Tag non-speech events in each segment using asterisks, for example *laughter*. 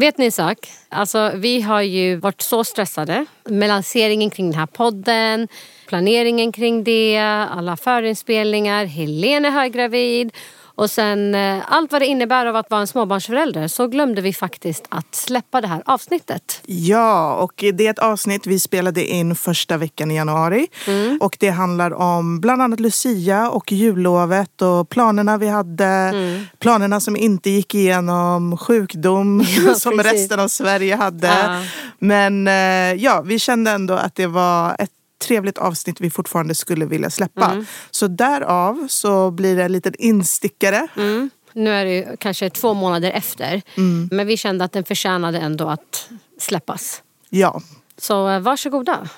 Vet ni en sak? Alltså, vi har ju varit så stressade med lanseringen kring den här podden, planeringen kring det, alla förinspelningar, Helene är höggravid och sen eh, allt vad det innebär av att vara en småbarnsförälder så glömde vi faktiskt att släppa det här avsnittet. Ja, och det är ett avsnitt vi spelade in första veckan i januari. Mm. Och det handlar om bland annat Lucia och jullovet och planerna vi hade. Mm. Planerna som inte gick igenom, sjukdom *laughs* Ja, *laughs* som precis. resten av Sverige hade. Ja. Men eh, ja, vi kände ändå att det var ett trevligt avsnitt vi fortfarande skulle vilja släppa. Mm. Så därav så blir det en liten instickare. Mm. Nu är det ju kanske två månader efter. Men vi kände att den förtjänade ändå att släppas. Ja, Så eh, varsågoda.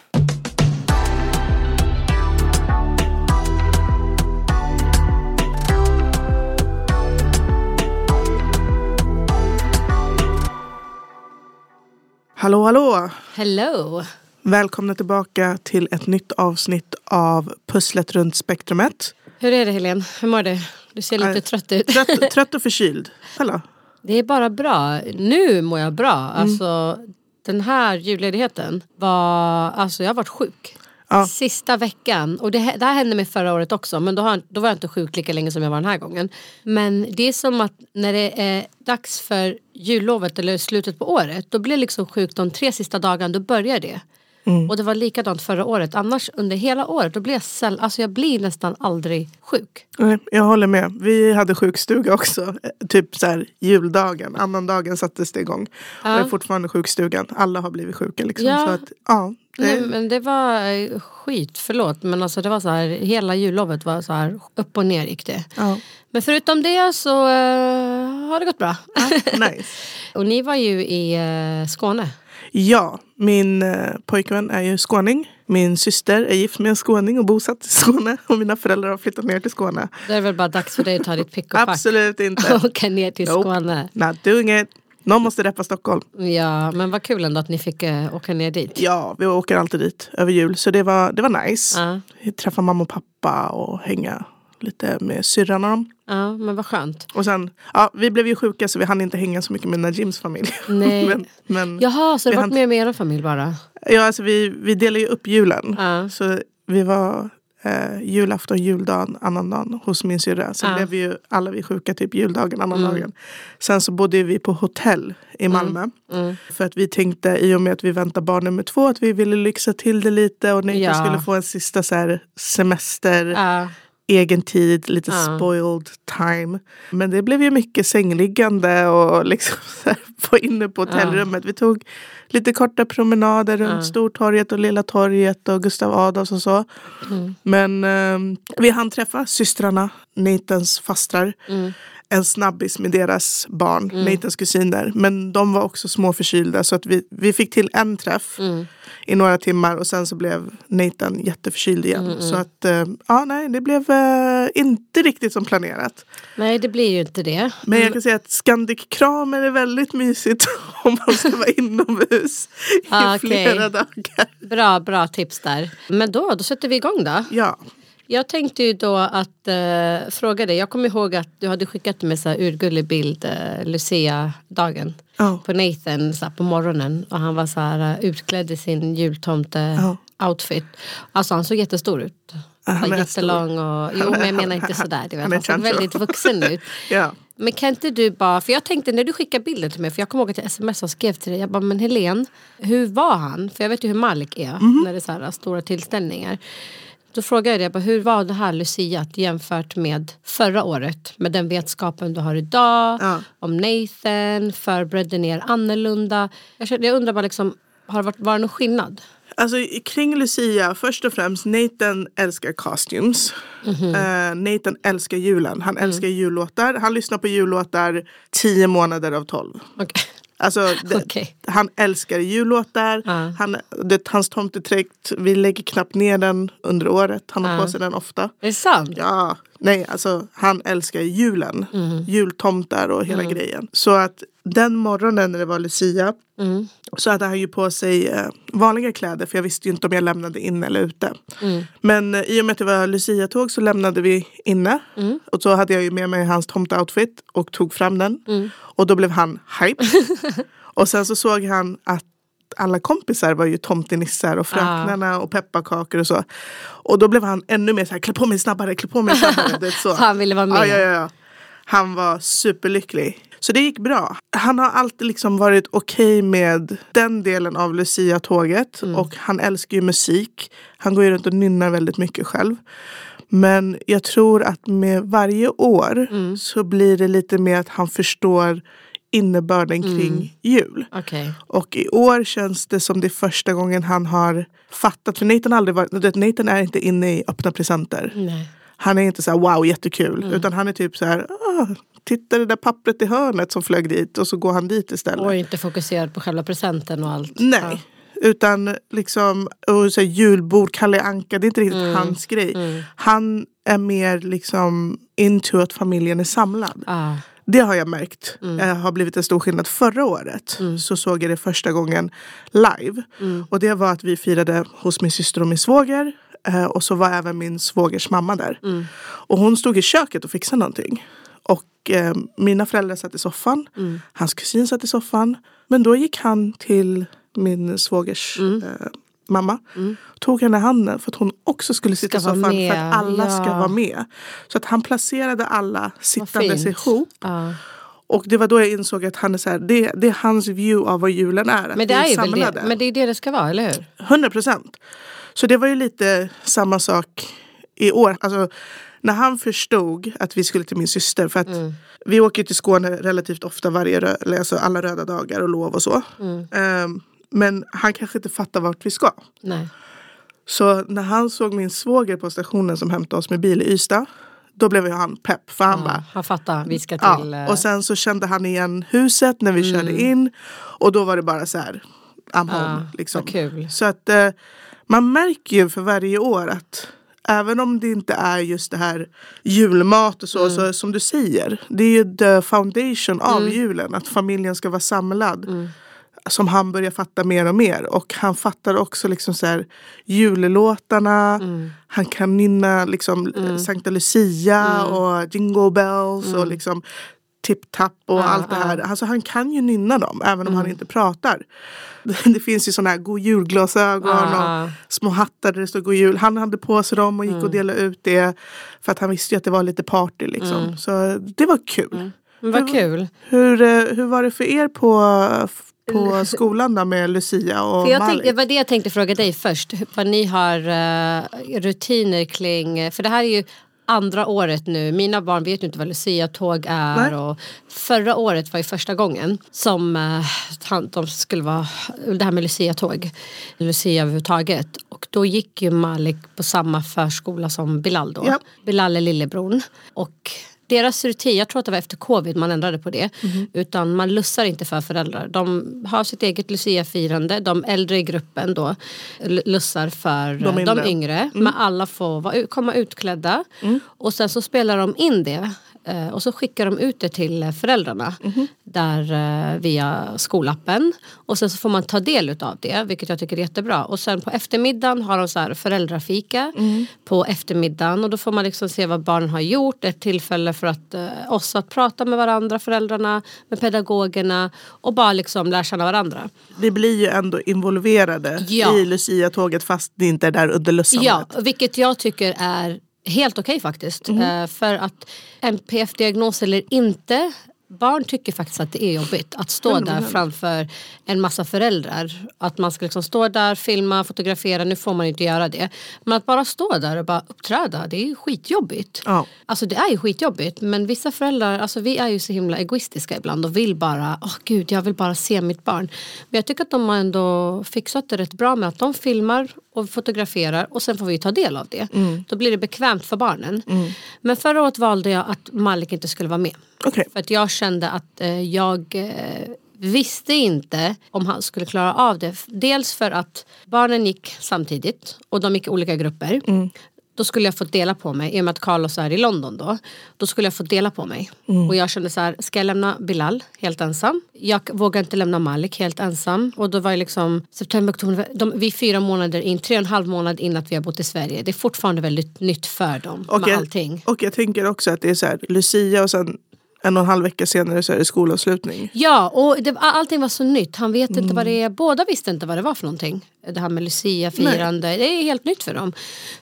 hallå hallå! Hello! Välkomna tillbaka till ett nytt avsnitt av Pusslet runt spektrumet. Hur är det Helene? Hur mår du? Du ser lite Nej. trött ut. Trött, *laughs* trött och förkyld. Eller? Det är bara bra. Nu mår jag bra. Alltså, den här julledigheten var... Alltså jag har varit sjuk. Ja. Sista veckan. Och det, det här hände mig förra året också. Men då, har, då var jag inte sjuk lika länge som jag var den här gången. Men det är som att när det är dags för jullovet eller slutet på året. Då blir jag liksom sjuk de tre sista dagarna. Då börjar det. Och det var likadant förra året. Annars under hela året då blir jag säll, alltså jag blir nästan aldrig sjuk. Nej, Jag håller med. Vi hade sjukstuga också. Eh, Typ så här juldagen. Annandagen sattes det igång. Och det är fortfarande sjukstugan. Alla har blivit sjuka. Liksom. Ja. Så att, ja, det, Nej, men det var eh, skit, förlåt. Men alltså det var så här, hela jullovet var så här upp och ner gick det. ja. Men förutom det så eh, har det gått bra. Nice. *laughs* och ni var ju i eh, Skåne. Ja, min eh, pojkvän är ju skåning. Min syster är gift med en skåning och bosatt i Skåne. *laughs* Och mina föräldrar har flyttat ner till Skåne. Då är det väl bara dags för dig att ta ditt pick och pack Absolut inte. *laughs* och åka ner till Nope. Skåne. Not doing it. Någon måste reppa Stockholm. Ja, men vad kul ändå att ni fick eh, åka ner dit. Ja, vi åker alltid dit över jul. Så det var, det var nice. Ja. Träffa mamma och pappa och hänga lite med syrran och dem. Ja, men vad skönt. Och sen, ja, vi blev ju sjuka så vi hann inte hänga så mycket med Najims familj. *laughs* Nej. men, men, Jaha, så det var hann- med med er familj bara? ja, alltså vi, vi delar ju upp julen. Ja. Så vi var eh, julafton, juldagen, annandagen hos min syrra. Sen Ja. blev vi ju alla vi sjuka typ juldagen, annandagen. Mm. Sen så bodde vi på hotell i Malmö. Mm. För att vi tänkte i och med att vi väntar barn nummer två att vi ville lyxa till det lite och Nathan Ja. skulle få en sista så här, semester, Ja. Egen tid, lite Ja. spoiled time. Men det blev ju mycket sängliggande och *laughs* liksom så här, på inne på hotellrummet. Vi tog lite korta promenader runt Ja. Stortorget och Lilla torget och Gustav Adolfs och så. Mm. Men eh, vi hann träffa systrarna, Nathans fastrar. Mm. En snabbis med deras barn, Nathans kusiner. Men de var också små förkylda så att vi, vi fick till en träff Mm. i några timmar och sen så blev Nathan jätteförkyld igen. Mm, Så att eh, ja, nej, det blev eh, inte riktigt som planerat. Nej, det blir ju inte det. Men jag kan säga att Scandic Kramer är väldigt mysigt *laughs* om man ska vara inomhus i Ah, flera dagar. Bra, bra tips där. Men då, då sätter vi igång då. Ja, Jag tänkte ju då att eh, fråga dig. Jag kommer ihåg att du hade skickat mig så här urgullig bild eh, Lucia-dagen. Ja. På Nathan så här, på morgonen. Och han var så här eh, utklädd i sin jultomte-outfit. Alltså han såg jättestor ut. han Han är jättelång och... *laughs* Jo men jag menar inte sådär. Du vet. Han såg väldigt vuxen ut. *laughs* ja. Men kan inte du bara, för jag tänkte när du skickade bilden till mig, för jag kommer ihåg att jag smsade och skrev till dig, jag bara men Helen, hur var han? För jag vet ju hur Malik är Mhm. när det är så här stora tillställningar. Då frågade jag dig, bara, hur var det här Lucia jämfört med förra året? Med den vetskapen du har idag, Ja. om Nathan, förberedde ni er annorlunda? Jag, kände- jag undrar bara liksom, har det varit, var det någon skillnad? Alltså kring Lucia, först och främst Nathan älskar costumes. Mhm. Eh, Nathan älskar julen. Han Mm. älskar jullåtar. Han lyssnar på jullåtar tio månader av tolv. Okej. Alltså, *laughs* det, Okej. Han älskar jullåtar. Ja. Han, det, hans tomtedräkt, vi lägger knappt ner den under året. Han har Ja. på sig den ofta. Är det sant? Ja, Nej, alltså han älskar julen. Mm. Jultomtar och hela grejen. Så att den morgonen när det var Lucia Mm. så hade han ju på sig eh, vanliga kläder för jag visste ju inte om jag lämnade in eller ute. Mm. Men eh, i och med att det var Lucia-tåg så lämnade vi inne. Mm. Och så hade jag ju med mig hans tomteoutfit och tog fram den. Mm. Och då blev han hype. *laughs* och sen så såg han att alla kompisar var ju tomtenissar och fröknarna och pepparkakor och så. Och då blev han ännu mer så här, klä på mig snabbare, klä på mig snabbare. Det så. *laughs* Han ville vara med. Ja, ja, ja. Han var superlycklig. Så det gick bra. Han har alltid liksom varit okej med den delen av Lucia-tåget. Mm. Och han älskar ju musik. Han går ju runt och nynnar väldigt mycket själv. Men jag tror att med varje år Mm. så blir det lite mer att han förstår innebörden Mm. kring jul. Okej. Och i år känns det som det är första gången han har fattat. För Nathan, aldrig varit, Nathan är inte inne i öppna presenter. Nej. Han är inte så här wow jättekul. Mm. Utan han är typ så här ah, titta det där pappret i hörnet som flög dit och så går han dit istället. Och inte fokuserad på själva presenten och allt. Nej. Utan liksom och så här, julbord, Kalle Anka, det är inte riktigt Mm. hans grej. Han är mer liksom into att familjen är samlad. Ja. Ah. Det har jag märkt Mm. eh, har blivit en stor skillnad. Förra året så såg jag det första gången live. Mm. Och det var att vi firade hos min syster och min svåger. Eh, och så var även min svågers mamma där. Mm. Och hon stod i köket och fixade någonting. Och eh, mina föräldrar satt i soffan. Mm. Hans kusin satt i soffan. Men då gick han till min svågers Mm. mamma. Tog henne i handen för att hon också skulle sitta i Ska soffan. För att alla ska ja. vara med. Så att han placerade alla sittandes ihop. Ja. Och det var då jag insåg att han är så här, det, det är hans view av vad julen är. Men det är ju väl det. Men det är det det ska vara, eller hur? 100 procent. Så det var ju lite samma sak i år. Alltså, när han förstod att vi skulle till min syster. För att Mm. vi åker till Skåne relativt ofta varje alltså alla röda dagar och lov och så. Mm. Ehm, men han kanske inte fattar vart vi ska. Nej. Så när han såg min svåger på stationen som hämtade oss med bil i Ystad. Då blev ju han pepp. För han bara, Ja, han fattar. Vi ska till... Ja, eh, och sen så kände han igen huset när vi körde in. Och då var det bara så här, I'm home. Ja, liksom. vad kul. Så att eh, man märker ju för varje år att även om det inte är just det här julmat och så, Mm. så som du säger. Det är ju the foundation av Mm. julen. Att familjen ska vara samlad. Som han börjar fatta mer och mer. Och han fattar också liksom så här jullåtarna. Mm. Han kan nynna liksom Sankta Lucia och Jingle Bells och liksom Tip Tap och Mm. Ja, allt det här. ja. Alltså han kan ju nynna dem även om han Mm. inte pratar. *laughs* Det finns ju sådana här god julglasögon Ja. och små hattar där det står god jul. Han hade på sig dem och gick och Mm. delade ut det. För att han visste ju att det var lite party liksom. Så det var kul. Men vad kul. Hur, eh, hur var det för er på, på *laughs* skolan då med Lucia och För jag Malik? tänkte, det var det jag tänkte fråga dig först. Vad ni har eh, rutiner kring... För det här är ju andra året nu. Mina barn vet ju inte vad Lucia-tåg är. Nej. Och förra året var ju första gången som han- de skulle vara... Det här med Lucia-tåg. Lucia överhuvudtaget. Och då gick ju Malik på samma förskola som Bilal då. Ja. Bilal är lillebror. Och deras rutin, jag tror att det var efter covid man ändrade på det. Mhm. Utan man lussar inte för föräldrar. De har sitt eget Lucia-firande. De äldre i gruppen då lussar för De yngre. De yngre Men alla får vara, komma utklädda. Och sen så spelar de in det. Eh, Och så skickar de ut det till föräldrarna. Där eh, via skolappen. Och sen så får man ta del av det. Vilket jag tycker är jättebra. Och sen på eftermiddagen har de så här föräldrafika. På eftermiddagen. Och då får man liksom se vad barnen har gjort. Ett tillfälle för att, eh, oss att prata med varandra. Föräldrarna. Med pedagogerna. Och bara liksom lära känna varandra. Vi blir ju ändå involverade Ja. i Lucia-tåget fast det inte är där under lussandet. Ja, vilket jag tycker är helt okej faktiskt. Eh, för att NPF-diagnos eller inte, barn tycker faktiskt att det är jobbigt att stå där framför en massa föräldrar. Att man ska liksom stå där, filma, fotografera, nu får man inte göra det. Men att bara stå där och bara uppträda, det är ju skitjobbigt. Ja. Alltså det är ju skitjobbigt men vissa föräldrar, alltså vi är ju så himla egoistiska ibland och vill bara, åh gud jag vill bara se mitt barn. Men jag tycker att de har ändå fixat det rätt bra med att de filmar och fotograferar och sen får vi ta del av det. Då blir det bekvämt för barnen. Men förra året valde jag att Malik inte skulle vara med. Okej. För att jag kände att eh, jag eh, visste inte om han skulle klara av det. Dels för att barnen gick samtidigt och de gick i olika grupper. Då skulle jag få dela på mig. I och med att Carlos är i London då. Då skulle jag få dela på mig. Mm. Och jag kände så här, ska jag lämna Bilal helt ensam? Jag vågar inte lämna Malik helt ensam. Och då var det liksom september, oktober, de, vi är fyra månader in, tre och en halv månad in att vi har bott i Sverige. Det är fortfarande väldigt nytt för dem Och med jag, allting. och jag tänker också att det är så här, Lucia och sen en och en halv vecka senare så är det skolavslutning. Ja, och det, allting var så nytt. Han vet Mm. inte vad det är. Båda visste inte vad det var för någonting. Det här med Lucia-firande. Det är helt nytt för dem.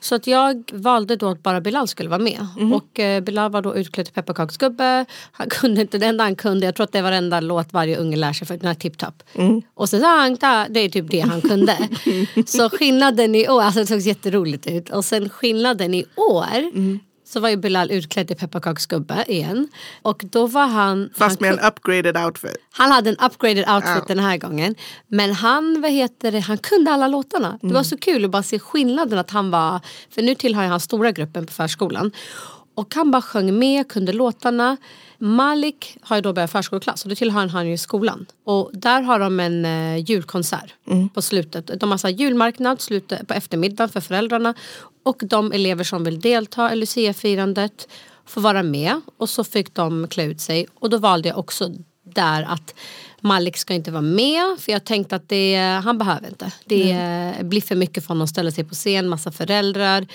Så att jag valde då att bara Bilal skulle vara med. Mm. Och eh, Bilal var då utklädd till pepparkaksgubbe. Han *laughs* kunde inte, det enda han kunde, jag tror att det var varenda låt varje unge lär sig för den här tipp-tapp. Mm. Och så sa han, ta, det är typ det han kunde. *laughs* så skillnaden i år, alltså det såg jätteroligt ut. Och sen skillnaden i år Mm. Så var ju Bilal utklädd till pepparkaksgubbe igen. Och då var han... Fast han med en upgraded outfit. han hade en upgraded outfit Ja. den här gången. Men han, vad heter det, han kunde alla låtarna. Det var så kul att bara se skillnaden att han var, för nu tillhör han stora gruppen på förskolan. Och han bara sjöng med, kunde låtarna. Malik har ju då börjat förskoleklass och då tillhör han ju skolan. Och där har de en eh, julkonsert på slutet. De har så julmarknad slutet på eftermiddagen för föräldrarna. Och de elever som vill delta i Lucia-firandet får vara med. Och så fick de klä ut sig. Och då valde jag också där att Malik ska inte vara med för jag tänkte att det, han behöver inte. Det blir för mycket för honom att ställa sig på scen, massa föräldrar.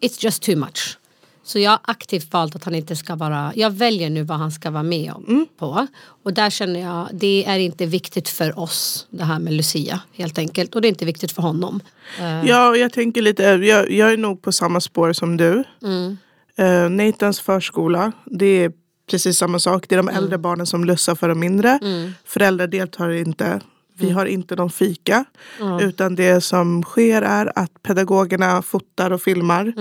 It's just too much. Så jag har aktivt valt att han inte ska vara, jag väljer nu vad han ska vara med om på. Och där känner jag, det är inte viktigt för oss det här med Lucia helt enkelt. Och det är inte viktigt för honom. Eh, Ja, jag tänker lite, jag, jag är nog på samma spår som du. Mm. Uh, Nathans förskola, det är precis samma sak. Det är de äldre barnen som lussar för de mindre. Föräldrar deltar inte. Vi har inte någon fika. Utan det som sker är att pedagogerna fotar och filmar.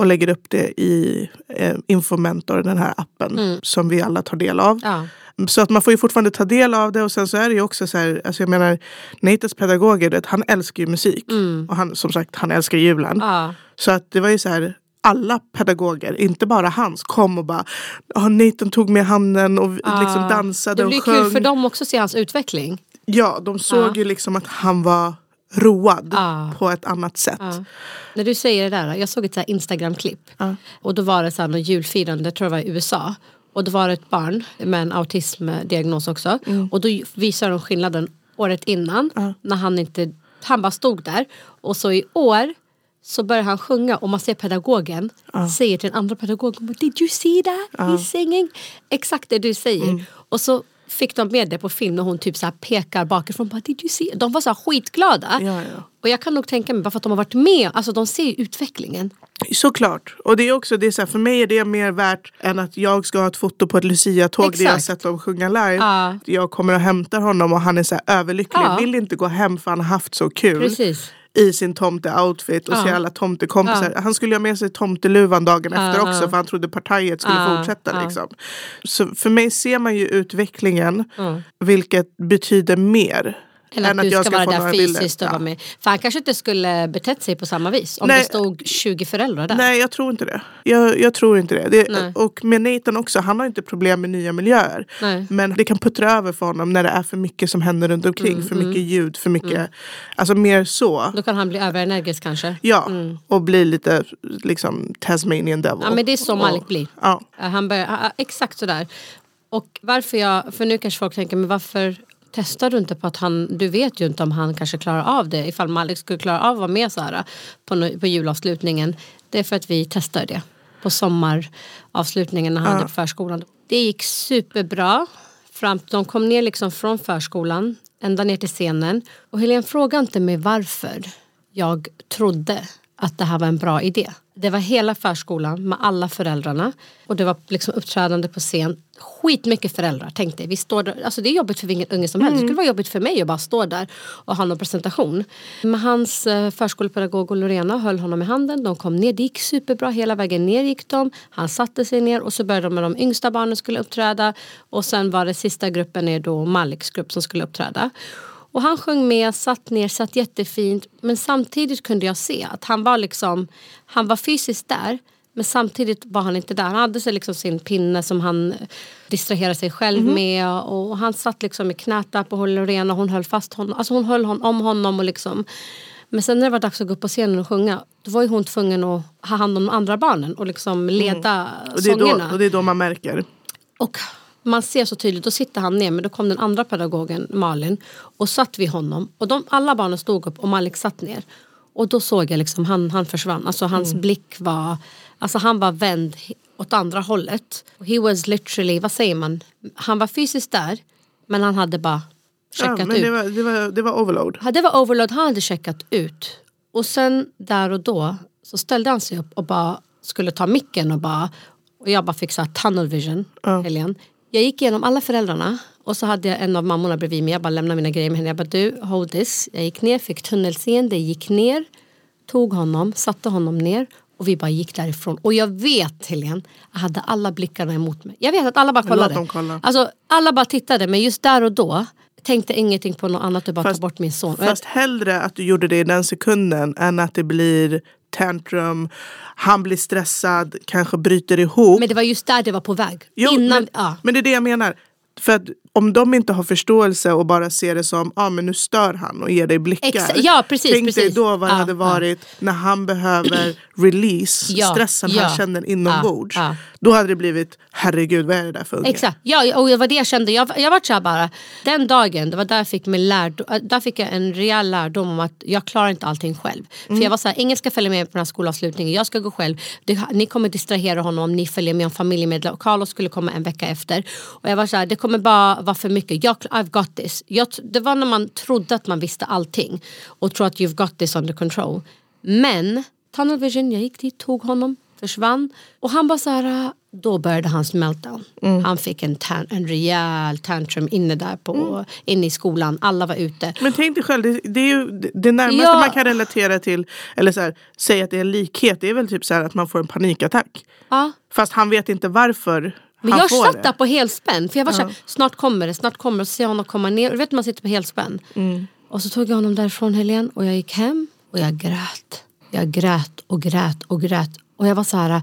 Och lägger upp det i eh, Infomentor, den här appen. Som vi alla tar del av. ja. Så att man får ju fortfarande ta del av det och sen så är det ju också så här, alltså jag menar Nathans pedagoger, det, han älskar ju musik. Och han, som sagt, han älskar julen. Ja. Så att det var ju så här, alla pedagoger, inte bara hans, kom och bara oh, Nathan tog med handen och liksom dansade Det och blir sjöng. kul för dem också att se hans utveckling. Ja, de såg Ja. ju liksom att han var road Ja. på ett annat sätt. Ja. När du säger det där, jag såg ett Instagram-klipp. Ja. Och då var det så här något julfirande, jag tror det var i USA. Och då var det ett barn med en autismdiagnos också. Och då visade de skillnaden året innan. När han inte, han bara stod där. Och så i år så börjar han sjunga och man ser pedagogen säger till den andra pedagogen Did you see that? He's singing. Exakt det du säger. Och så fick de med det på film när hon typ så här pekar bakifrån. Bara, Did you see? De var så skitglada. Ja, ja. Och jag kan nog tänka mig bara för att de har varit med, alltså de ser ju utvecklingen. Såklart. Och det är också, det är så här, för mig är det mer värt än att jag ska ha ett foto på ett Lucia-tåg där jag har sett dem sjunga live. Ja. Jag kommer och hämtar honom och han är så överlycklig. Vill inte gå hem för han har haft så kul. Precis. I sin tomte-outfit och Ja. se alla tomtekompisar. Han skulle ha med sig tomteluvan dagen efter Ja, också ja. för han trodde partiet skulle Ja, fortsätta. ja. Liksom. Så för mig ser man ju utvecklingen Ja. vilket betyder mer. Än att, du jag ska vara där fysiskt och Ja. vara med. För han kanske inte skulle betett sig på samma vis om Nej. det stod 20 föräldrar där. Nej jag tror inte det. Jag, jag tror inte det. Det och med Nathan också, han har inte problem med nya miljöer. Nej. Men det kan puttra över för honom när det är för mycket som händer runt omkring. Mm, för mycket ljud, för mycket, alltså mer så. Då kan han bli överenergisk kanske. Ja, och bli lite liksom Tasmanian devil. Mm. Ja men det är så Malik blir. Ja. Han börjar, exakt sådär. Och varför jag, för nu kanske folk tänker, men varför testar du inte på att han, du vet ju inte om han kanske klarar av det. Ifall Malik skulle klara av att vara med så här uh, på, på julavslutningen. Det är för att vi testar det. På sommaravslutningen när han hade på förskolan. Det gick superbra. Fram, de kom ner liksom från förskolan ända ner till scenen. Och Helene fråga inte mig varför jag trodde att det här var en bra idé. Det var hela förskolan med alla föräldrarna och det var liksom uppträdande på scen. Skitmycket föräldrar tänkte vi står där, alltså det är jobbigt för vilken unge som helst. Det skulle vara jobbigt för mig att bara stå där och ha någon presentation. Men hans eh, förskolepedagog och Lorena höll honom i handen. De kom ner, det gick superbra. Hela vägen ner gick de. Han satte sig ner och så började de med de yngsta barnen skulle uppträda. Och sen var det sista gruppen är då Maliks grupp som skulle uppträda. Och han sjöng med, satt ner, satt jättefint. Men samtidigt kunde jag se att han var liksom, han var fysiskt där. Men samtidigt var han inte där. Han hade sig liksom sin pinne som han distraherade sig själv med. Och han satt liksom i knät där på Lorena. Hon höll fast honom. Alltså hon höll hon, om honom och liksom. Men sen när det var dags att gå upp på scenen och sjunga då var ju hon tvungen att ha hand om de andra barnen och liksom leda Mm. Och det, är sångerna. då, och det är då man märker. Och man ser så tydligt, då sitter han ner men då kom den andra pedagogen Malin och satt vid honom och de, alla barnen stod upp och Malik satt ner. Och då såg jag liksom han, han försvann, alltså hans blick var, alltså han var vänd åt andra hållet. He was literally, vad säger man, han var fysiskt där men han hade bara Ja, checkat men ut. det var, det, var, det var overload. Ja, Det var overload, han hade checkat ut. Och sen där och då så ställde han sig upp och bara skulle ta micken och bara och jag bara fick så här tunnel vision, Helene. Jag gick igenom alla föräldrarna och så hade jag en av mammorna bredvid mig. Jag bara lämnade mina grejer med henne. Jag bara du, hold this. Jag gick ner, fick tunnelseende, gick ner, tog honom, satte honom ner och vi bara gick därifrån. Och jag vet Helene, jag hade alla blickarna emot mig. Jag vet att alla bara kollade. kolla. Alltså alla bara tittade men just där och då tänkte ingenting på något annat än bara Fast- ta bort min son. Och jag- Fast hellre att du gjorde det i den sekunden än att det blir tantrum, han blir stressad, kanske bryter ihop. Men det var just där det var på väg. Jo, Innan, men, ja. men det är det jag menar. För att om de inte har förståelse och bara ser det som ah, men nu stör han och ger dig blickar. Exa- ja, precis, Tänk dig precis. då vad det Ja, hade ja. varit när han behöver *clears throat* release Ja, stressen ja, han känner inombords. ja, ja. Då hade det blivit herregud vad är det där för unge? Exakt, ja, och det var det jag kände. Jag, jag var så här bara, den dagen, det var där jag fick, min lärdom, äh, där fick jag en rejäl lärdom om att jag klarar inte allting själv. För jag var så här, ingen ska följa med på den här skolavslutningen, jag ska gå själv. Det, ni kommer distrahera honom om ni följer med en familjemedlem. Carlos skulle komma en vecka efter. Och jag var så här, det kommer bara vara för mycket. Jag, I've got this. Jag, det var när man trodde att man visste allting och tror att you've got this under control. Men tunnel vision, jag gick dit, tog honom, försvann. Och han bara så här, då började hans meltdown. Han fick en, tan- en rejäl tantrum inne där på, inne i skolan. Alla var ute. Men tänk dig själv, det, det är ju det närmaste Ja. man kan relatera till, eller så här, säga att det är en likhet, det är väl typ så här att man får en panikattack. Ja. Fast han vet inte varför Men jag satt där på helspänn. För jag var så här, snart kommer det, snart kommer det. Så ser jag honom komma ner. Du vet man sitter på helspänn. Mm. Och så tog jag honom därifrån Helene och jag gick hem och jag grät. Jag grät och grät och grät. Och jag var så här,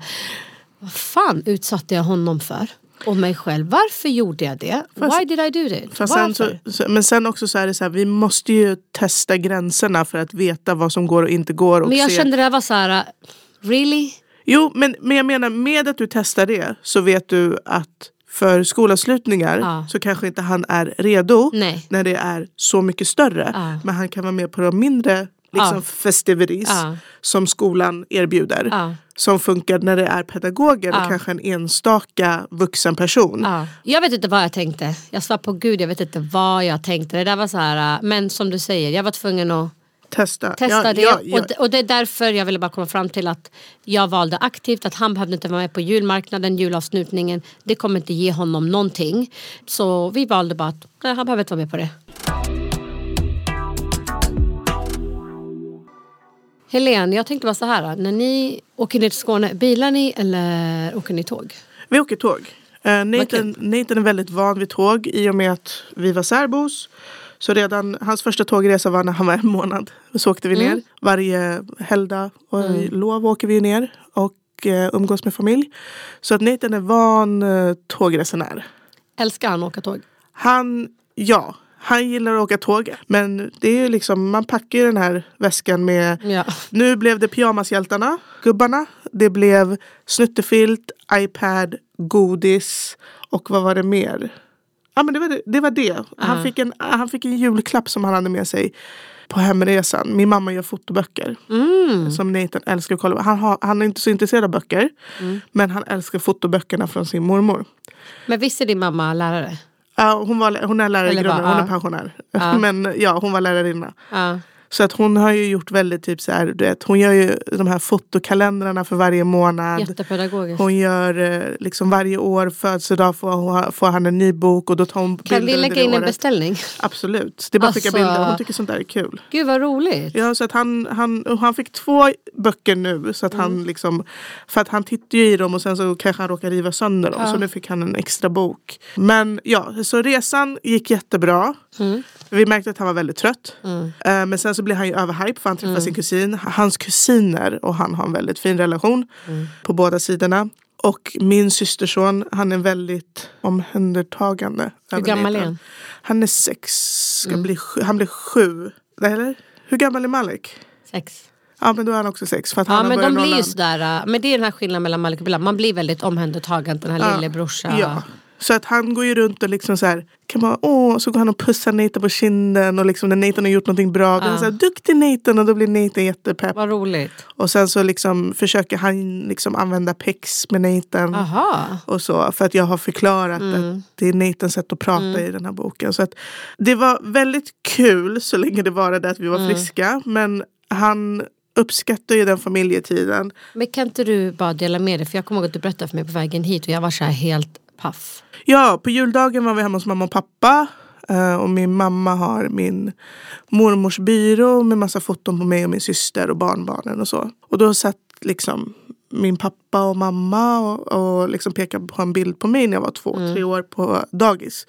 vad fan utsatte jag honom för? Och mig själv. Varför gjorde jag det? Fast- Why did I do it? Sen så, men sen också så är det så här, vi måste ju testa gränserna för att veta vad som går och inte går. Och Men jag se. kände det var så här, really? Jo, men, men jag menar med att du testar det så vet du att för skolavslutningar Ja. så kanske inte han är redo Nej. när det är så mycket större. Ja. Men han kan vara med på de mindre liksom, Ja. festivities som skolan erbjuder. Som funkar när det är pedagoger och kanske en enstaka vuxen person. Ja. Jag vet inte vad jag tänkte. Jag svär på gud, jag vet inte vad jag tänkte. Det där var så här, äh, men som du säger, jag var tvungen att Testa. testa Ja, det. ja, ja. Och, och det är därför jag ville bara komma fram till att jag valde aktivt att han behövde inte vara med på julmarknaden, julavslutningen. Det kommer inte ge honom någonting. Så vi valde bara att nej, han behöver inte vara med på det. Helene, jag tänkte bara så här. När ni åker ner till Skåne, bilar ni eller åker ni tåg? Vi åker tåg. Eh, Vad Nathan. Nathan är väldigt van vid tåg i och med att vi var särbos. Så redan hans första tågresa var när han var en månad. Så åkte vi Mm. ner. Varje helgdag och lov åker vi ner och eh, umgås med familj. Så att Nathan är van eh, tågresenär. Älskar han att åka tåg? Han, ja, han gillar att åka tåg. Men det är ju liksom, man packar ju den här väskan med Ja. nu blev det pyjamashjältarna, gubbarna. Det blev snuttefilt, iPad, godis och vad var det mer? Ja men det var det. det, var det. Han, fick en, han fick en julklapp som han hade med sig på hemresan. Min mamma gör fotoböcker. Mm. Som Nathan älskar att kolla på. Han, har, han är inte så intresserad av böcker. Mm. Men han älskar fotoböckerna från sin mormor. Men visst är din mamma lärare? Ja, hon, var, hon är lärare i grunden, hon är pensionär. Ja. *laughs* Men ja, hon var lärarinna. Ja. Så att hon har ju gjort väldigt typ så här, du vet, hon gör ju de här fotokalendrarna för varje månad. Jättepedagogiskt. Hon gör eh, liksom varje år, födelsedag får, får han en ny bok och då tar hon Kan bilder vi under lägga in en beställning? Absolut, det är bara att skicka Alltså- bilder. Hon tycker sånt där är kul. Gud vad roligt. Ja, så att han, han, han fick två böcker nu. Så att Mm. han liksom, för att han tittar ju i dem och sen så kanske han råkar riva sönder dem. Ja. Så nu fick han en extra bok. Men ja, så resan gick jättebra. Mm. Vi märkte att han var väldigt trött. Mm. Eh, Men sen så blev han ju överhype för han träffade sin kusin. Hans kusiner och han har en väldigt fin relation Mm. på båda sidorna. Och min systerson, han är väldigt omhändertagande. Hur gammal är han? Han är sex, ska Mm. bli sju, han blir sju. Eller? Hur gammal är Malik? Sex. Ja men då är han också sex. För att Ja han men de blir ju sådär, äh, men det är den här skillnaden mellan Malik och Bilal. Man blir väldigt omhändertagen, den här Ja. lillebrorsa. Ja. Så att han går ju runt och liksom så här, kan man, åh, så går han och pussar Nathan på kinden och liksom när Nathan har gjort någonting bra, då är han så här, duktig Nathan och då blir Nathan jättepepp. Vad roligt. Och sen så liksom försöker han liksom använda pex med Nathan. Aha. Och så, för att jag har förklarat att det är Nathans sätt att prata i den här boken. Så att det var väldigt kul så länge det var det att vi var friska. Men han uppskattar ju den familjetiden. Men kan inte du bara dela med dig? För jag kommer ihåg att du berättade för mig på vägen hit och jag var så här helt paff. Ja, på juldagen var vi hemma hos mamma och pappa. eh, Och min mamma har min mormors byrå med massa foton på mig och min syster och barnbarnen och så. Och då satt liksom min pappa och mamma och, och liksom pekade på en bild på mig när jag var två, tre år på dagis.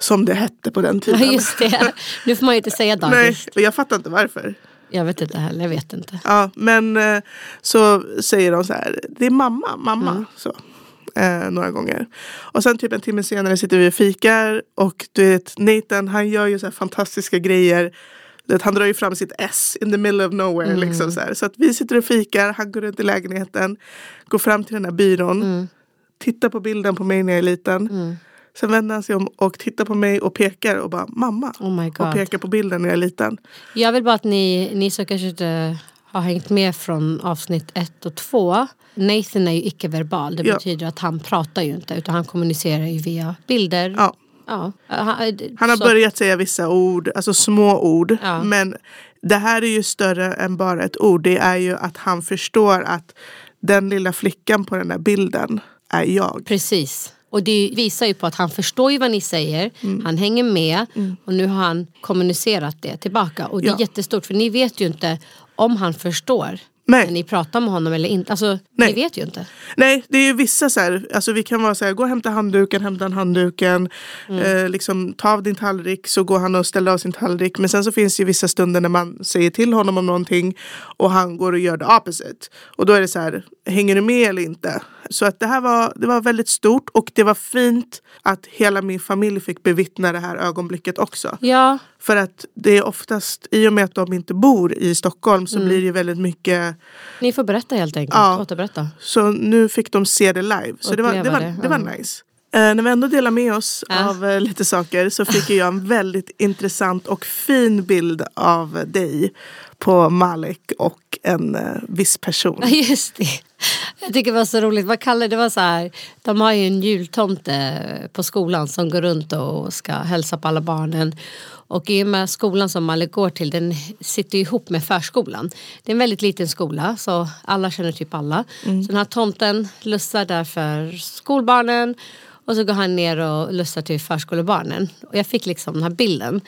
Som det hette på den tiden. *laughs* Ja just det. Nu får man ju inte säga *laughs* Nej, dagis. och jag fattar inte varför. Jag vet inte heller, jag vet inte. Ja, men eh, så säger de så här, det är mamma, mamma. Mm. Så, eh, några gånger. Och sen typ en timme senare sitter vi och fikar och du vet Nathan han gör ju så här fantastiska grejer. Vet, han drar ju fram sitt S in the middle of nowhere. Mm. Liksom så, så att vi sitter och fikar, han går runt i lägenheten, går fram till den här byrån, Mm. tittar på bilden på mig när jag är liten. Sen vänder han sig om och tittar på mig och pekar och bara mamma. Oh och pekar på bilden när jag är liten. Jag vill bara att ni, ni som kanske inte har hängt med från avsnitt ett och två. Nathan är ju icke-verbal. Det Ja. betyder att han pratar ju inte utan han kommunicerar ju via bilder. Ja. Ja. Han, Han har så- börjat säga vissa ord, alltså små ord. Ja. Men det här är ju större än bara ett ord. Det är ju att han förstår att den lilla flickan på den här bilden är jag. Precis. Och det visar ju på att han förstår ju vad ni säger, Mm. han hänger med och nu har han kommunicerat det tillbaka. Och det är Ja. jättestort för ni vet ju inte om han förstår Nej. när ni pratar med honom eller inte. Alltså, Nej. ni vet ju inte. Nej, det är ju vissa så här, alltså vi kan vara så här, gå och hämta handduken, hämta en handduken, Mm. eh, liksom ta av din tallrik så går han och ställer av sin tallrik. Men sen så finns det ju vissa stunder när man säger till honom om någonting och han går och gör det opposite. Och då är det så här, hänger du med eller inte? Så att det här var, det var väldigt stort och det var fint att hela min familj fick bevittna det här ögonblicket också. Ja, För att det är oftast, i och med att de inte bor i Stockholm så Mm. blir det väldigt mycket ni får berätta helt enkelt. Ja. Återberätta. så nu fick de se det live. Så det var, det var, det, det var nice. Eh, när vi ändå delar med oss Ja. av eh, lite saker så fick jag en väldigt intressant och fin bild av dig på Malik och en eh, viss person. *laughs* Just det. Jag tycker det var så roligt. Vad kallar det? var så här, de har ju en jultomte på skolan som går runt och ska hälsa på alla barnen. Och i och med skolan som Malik går till, den sitter ihop med förskolan. Det är en väldigt liten skola så alla känner typ alla. Så den här tomten lussar där för skolbarnen och så går han ner och lussar till förskolebarnen. Och jag fick liksom den här bilden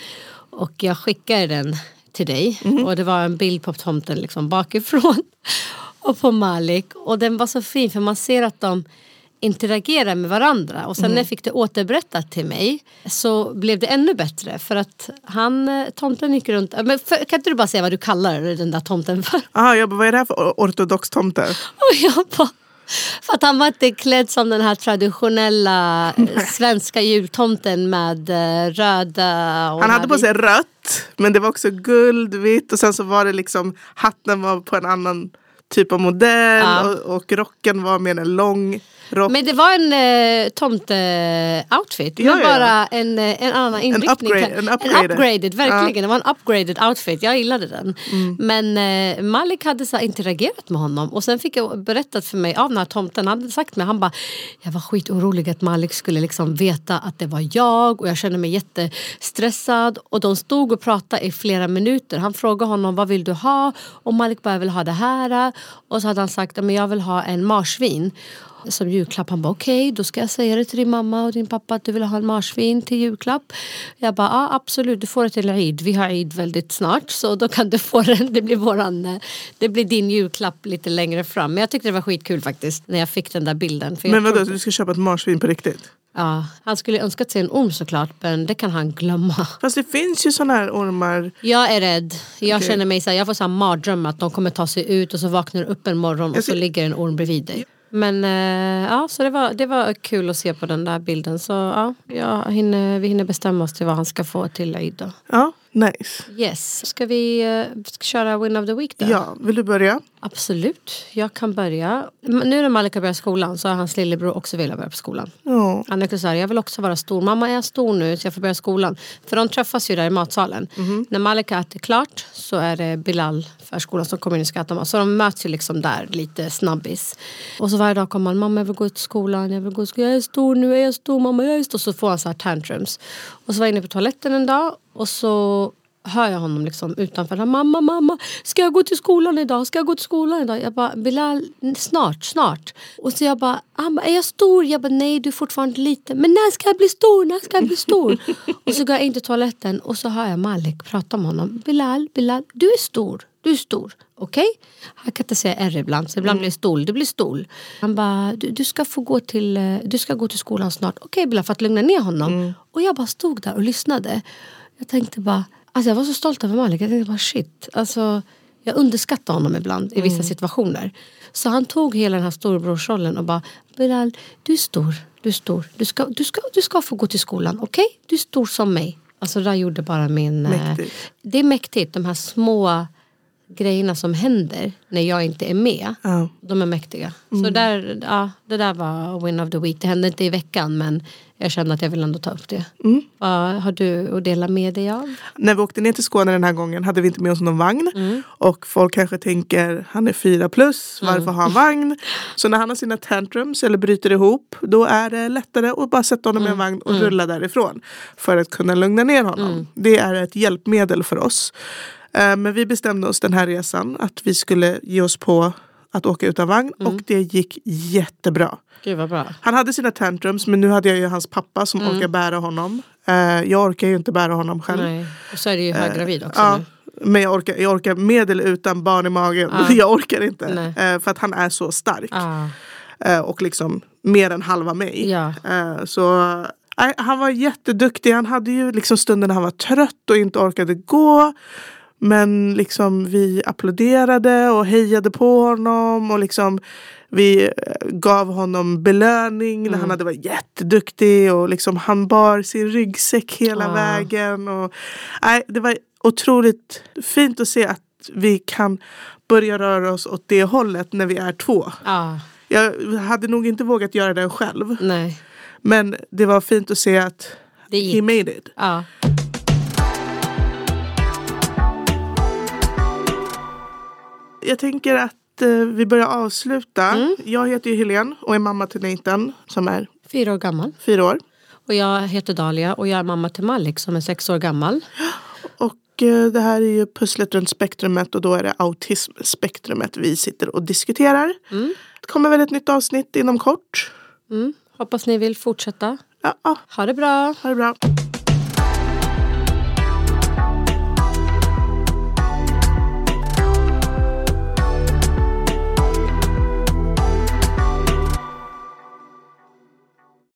och jag skickade den till dig. Och det var en bild på tomten liksom bakifrån *laughs* och på Malik. Och den var så fin för man ser att de interagerar med varandra. Och sen när jag fick det återberättat till mig så blev det ännu bättre. För att han, eh, tomten gick runt, men för, kan inte du bara säga vad du kallar den där tomten för? Aha, jag bara, vad är det här för or- ortodox tomte? *laughs* Och jag bara, för att han var inte klädd som den här traditionella eh, svenska jultomten med eh, röda och Han hade på sig rött men det var också guld, vitt och sen så var det liksom hatten var på en annan typ av modell Ja. och, och rocken var med en lång rock. Men det var en eh, tomte-outfit. Ja, men ja, ja. bara en, eh, en annan inriktning. upgrade- en en upgraded. verkligen. Det var en upgraded outfit. Jag gillade den. Mm. Men eh, Malik hade så interagerat med honom. Och sen fick jag berättat för mig av den här tomten. Han hade sagt mig, han bara, jag var skitorolig att Malik skulle liksom veta att det var jag. Och jag kände mig jättestressad. Och de stod och pratade i flera minuter. Han frågade honom, vad vill du ha? Och Malik bara, jag vill ha det här. Och så hade han sagt, men jag vill ha en marsvin som julklapp. Han bara okej, då ska jag säga det till din mamma och din pappa att du vill ha en marsvin till julklapp. Jag bara ja absolut, du får det till Eid. Vi har Eid väldigt snart så då kan du få den. Det blir, våran, eh, det blir din julklapp lite längre fram. Men jag tyckte det var skitkul faktiskt när jag fick den där bilden. Men vadå, trodde- du ska köpa ett marsvin på riktigt? Ja, han skulle önskat sig en orm såklart men det kan han glömma. Fast det finns ju såna här ormar. Jag är rädd. Jag Okej. känner mig så här, jag får så här mardröm att de kommer ta sig ut och så vaknar upp en morgon och så ligger en orm bredvid dig. Men eh, ja, så det var, det var kul att se på den där bilden. Så ja, jag hinner, vi hinner bestämma oss till vad han ska få till Eid. Ja, Nice. Yes. Ska vi uh, köra Win of the Week då? Ja, vill du börja? Absolut, jag kan börja. Nu när Malika börjar skolan så har hans lillebror också velat börja på skolan. Ja. Han är så här, jag vill också vara stor. Mamma är jag stor nu så jag får börja skolan. För de träffas ju där i matsalen. När Malika äter klart så är det Bilal förskolan som kommer in och ska äta mat. Så de möts ju liksom där lite snabbis. Och så varje dag kommer han, mamma jag vill gå till skolan, jag vill gå till skolan, jag är stor nu, jag är stor mamma, jag är stor. Så får han så här tantrums. Och så var jag inne på toaletten en dag och så hör jag honom liksom utanför. Han, mamma, mamma, ska jag gå till skolan idag? Ska jag gå till skolan idag? Jag bara, Bilal, snart, snart. Och så jag bara, han bara, är jag stor? Jag bara, nej du är fortfarande liten. Men när ska jag bli stor? När ska jag bli stor? *laughs* och så går jag in till toaletten och så hör jag Malik prata med honom. Bilal, Bilal, du är stor. Du är stor. Okej? Okay? Han kan inte säga R ibland, så ibland blir det stol. Det blir stol. Han bara, du, du, ska få gå till, eh, du ska gå till skolan snart. Okej okay, för att lugna ner honom. Och jag bara stod där och lyssnade. Jag tänkte bara, Alltså jag var så stolt över Malik. Jag tänkte bara shit. Alltså, jag underskattar honom ibland i vissa mm. situationer. Så han tog hela den här storebrorsrollen och bara Bilal, du är stor. Du är stor. Du ska, du ska, du ska få gå till skolan. Okej? Okay? Du är stor som mig. Alltså det där gjorde bara min... Eh, mäktigt. det är mäktigt. De här små grejerna som händer när jag inte är med. Ja. De är mäktiga. Mm. Så där, ja, det där var win of the week. Det hände inte i veckan men jag kände att jag vill ändå ta upp det. Mm. Vad har du att dela med dig av? När vi åkte ner till Skåne den här gången hade vi inte med oss någon vagn. Mm. Och folk kanske tänker han är fyra plus, varför mm. har han vagn? Så när han har sina tantrums eller bryter ihop då är det lättare att bara sätta honom i en mm. vagn och Mm. rulla därifrån. För att kunna lugna ner honom. Mm. Det är ett hjälpmedel för oss. Eh, Men vi bestämde oss den här resan att vi skulle ge oss på att åka utan vagn Mm. och det gick jättebra. Han hade sina tantrums men nu hade jag ju hans pappa som Mm. orkar bära honom. Eh, jag orkar ju inte bära honom själv. Nej. Och så är det ju höggravid också Ja, nu. men jag orkar, jag orkar med eller utan barn i magen. Ja. *laughs* Jag orkar inte. Nej. Eh, för att han är så stark. Ah, Eh, och liksom mer än halva mig. ja. Eh, så han var jätteduktig. Han hade ju liksom stunder när han var trött och inte orkade gå. Men liksom vi applåderade och hejade på honom. Och liksom vi eh, gav honom belöning när Mm. han hade varit jätteduktig. Och liksom han bar sin ryggsäck hela Ah. vägen. Och, nej, det var otroligt fint att se att vi kan börja röra oss åt det hållet när vi är två. Ah, Jag hade nog inte vågat göra det själv. nej. Men det var fint att se att Det he made it. Ja. Jag tänker att eh, vi börjar avsluta. Mm. Jag heter ju Helene och är mamma till Nathan som är Fyra år gammal. fyra år. Och jag heter Dalia och jag är mamma till Malik som är sex år gammal. Och eh, det här är ju pusslet runt spektrumet och då är det autismspektrumet vi sitter och diskuterar. Mm. Det kommer väl ett nytt avsnitt inom kort. Mm. Hoppas ni vill fortsätta. Ja, ja Ha det bra. ha det bra.